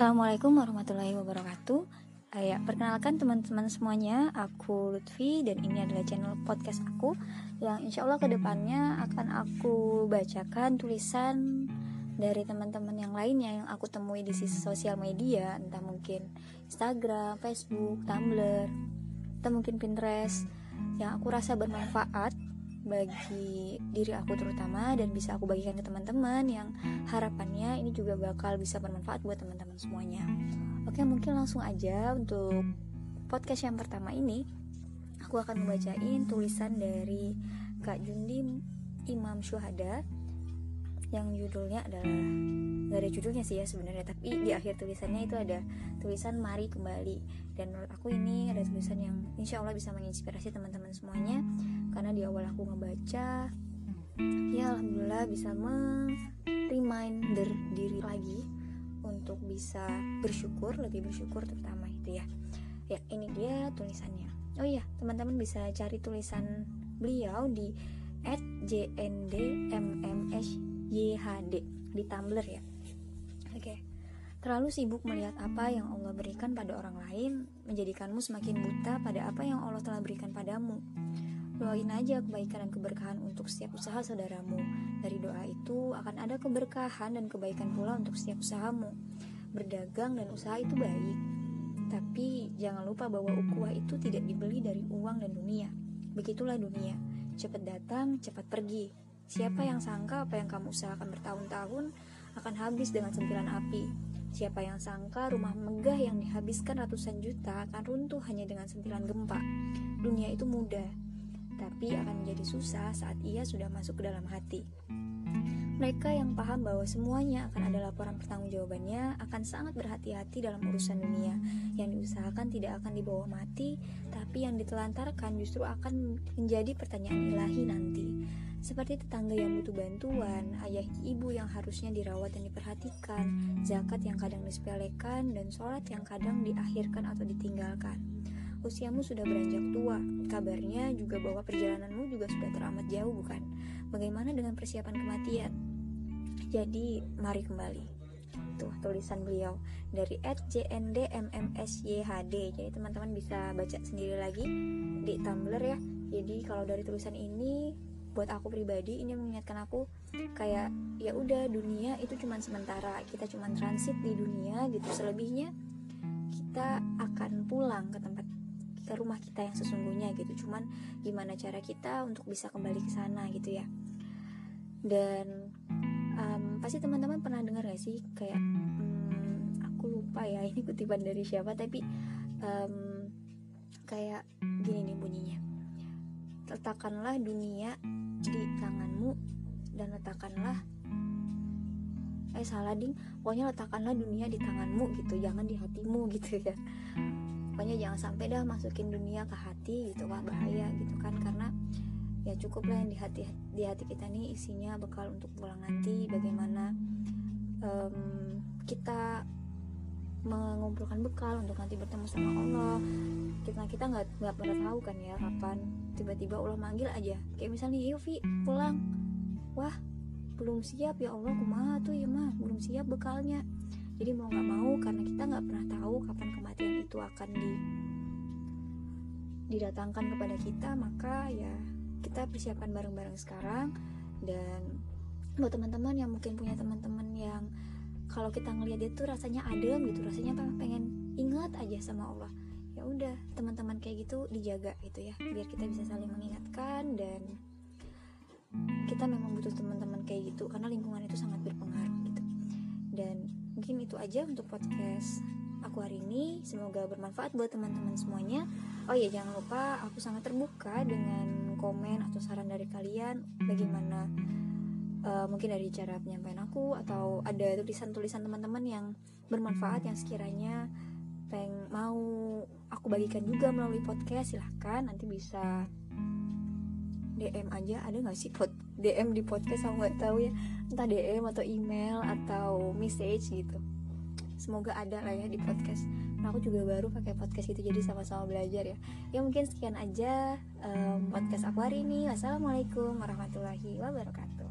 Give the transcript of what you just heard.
Assalamualaikum warahmatullahi wabarakatuh. Ya, perkenalkan teman-teman semuanya, aku Lutfi dan ini adalah channel podcast aku yang insya Allah ke depannya akan aku bacakan tulisan dari teman-teman yang lainnya yang aku temui di sisi sosial media, entah mungkin Instagram, Facebook, Tumblr, atau mungkin Pinterest yang aku rasa bermanfaat bagi diri aku terutama dan bisa aku bagikan ke teman-teman yang harapannya ini juga bakal bisa bermanfaat buat teman-teman semuanya. Oke, mungkin langsung aja untuk podcast yang pertama ini aku akan membacain tulisan dari Kak Jundi Imam Syuhada yang judulnya adalah gak ada judulnya sih ya sebenarnya tapi di akhir tulisannya itu ada tulisan mari kembali dan menurut aku ini ada tulisan yang insya Allah bisa menginspirasi teman-teman semuanya karena di awal aku ngebaca ya alhamdulillah bisa reminder diri lagi untuk bisa bersyukur lebih bersyukur terutama itu ya ya ini dia tulisannya oh iya teman-teman bisa cari tulisan beliau di @jndmms.yhd di Tumblr ya oke okay. Terlalu sibuk melihat apa yang Allah berikan pada orang lain menjadikanmu semakin buta pada apa yang Allah telah berikan padamu. Doain aja kebaikan dan keberkahan untuk setiap usaha saudaramu. Dari doa itu akan ada keberkahan dan kebaikan pula untuk setiap usahamu. Berdagang dan usaha itu baik. Tapi jangan lupa bahwa ukhuwah itu tidak dibeli dari uang dan dunia. Begitulah dunia. Cepat datang, cepat pergi. Siapa yang sangka apa yang kamu usahakan bertahun-tahun akan habis dengan sentilan api. Siapa yang sangka rumah megah yang dihabiskan ratusan juta akan runtuh hanya dengan sentilan gempa. Dunia itu mudah, tapi akan menjadi susah saat ia sudah masuk ke dalam hati. Mereka yang paham bahwa semuanya akan ada laporan pertanggungjawabannya akan sangat berhati-hati dalam urusan dunia. Yang diusahakan tidak akan dibawa mati, tapi yang ditelantarkan justru akan menjadi pertanyaan ilahi nanti. Seperti tetangga yang butuh bantuan, ayah ibu yang harusnya dirawat dan diperhatikan, zakat yang kadang disepelekan, dan sholat yang kadang diakhirkan atau ditinggalkan usiamu sudah beranjak tua. Kabarnya juga bahwa perjalananmu juga sudah teramat jauh, bukan? Bagaimana dengan persiapan kematian? Jadi, mari kembali. Tuh, tulisan beliau dari @jndmmsyhd. Jadi, teman-teman bisa baca sendiri lagi di Tumblr ya. Jadi, kalau dari tulisan ini buat aku pribadi ini mengingatkan aku kayak ya udah dunia itu cuma sementara kita cuma transit di dunia gitu selebihnya kita akan pulang ke tempat ke rumah kita yang sesungguhnya gitu. Cuman gimana cara kita untuk bisa kembali ke sana gitu ya. Dan um, pasti teman-teman pernah dengar gak sih kayak um, aku lupa ya ini kutipan dari siapa tapi um, kayak gini nih bunyinya. Letakkanlah dunia di tanganmu dan letakkanlah eh salah ding. Pokoknya letakkanlah dunia di tanganmu gitu jangan di hatimu gitu ya pokoknya jangan sampai dah masukin dunia ke hati gitu wah bahaya gitu kan. Karena ya cukup lah yang di hati di hati kita nih isinya bekal untuk pulang nanti. Bagaimana um, kita mengumpulkan bekal untuk nanti bertemu sama Allah. Kita kita nggak nggak pernah tahu kan ya kapan tiba-tiba Allah manggil aja. Kayak misalnya Yofi pulang. Wah belum siap. Ya Allah kumaha tuh ya mah? Belum siap bekalnya jadi mau nggak mau karena kita nggak pernah tahu kapan kematian itu akan di didatangkan kepada kita maka ya kita persiapkan bareng-bareng sekarang. Dan buat teman-teman yang mungkin punya teman-teman yang kalau kita ngelihat itu rasanya adem gitu rasanya pengen ingat aja sama Allah. Ya udah teman-teman kayak gitu dijaga gitu ya biar kita bisa saling mengingatkan. Dan kita memang butuh teman-teman kayak gitu karena lingkungan itu sangat berpengaruh gitu. Dan mungkin itu aja untuk podcast aku hari ini. Semoga bermanfaat buat teman-teman semuanya. Oh ya jangan lupa aku sangat terbuka dengan komen atau saran dari kalian. Bagaimana uh, mungkin dari cara penyampaian aku atau ada tulisan-tulisan teman-teman yang bermanfaat yang sekiranya peng mau aku bagikan juga melalui podcast silahkan. Nanti bisa DM aja ada nggak sih pod DM di podcast aku nggak tahu ya. Entah DM atau email atau message gitu. Semoga ada lah ya di podcast. Nah, aku juga baru pakai podcast itu jadi sama-sama belajar ya. Ya mungkin sekian aja um, podcast aku hari ini. Wassalamualaikum warahmatullahi wabarakatuh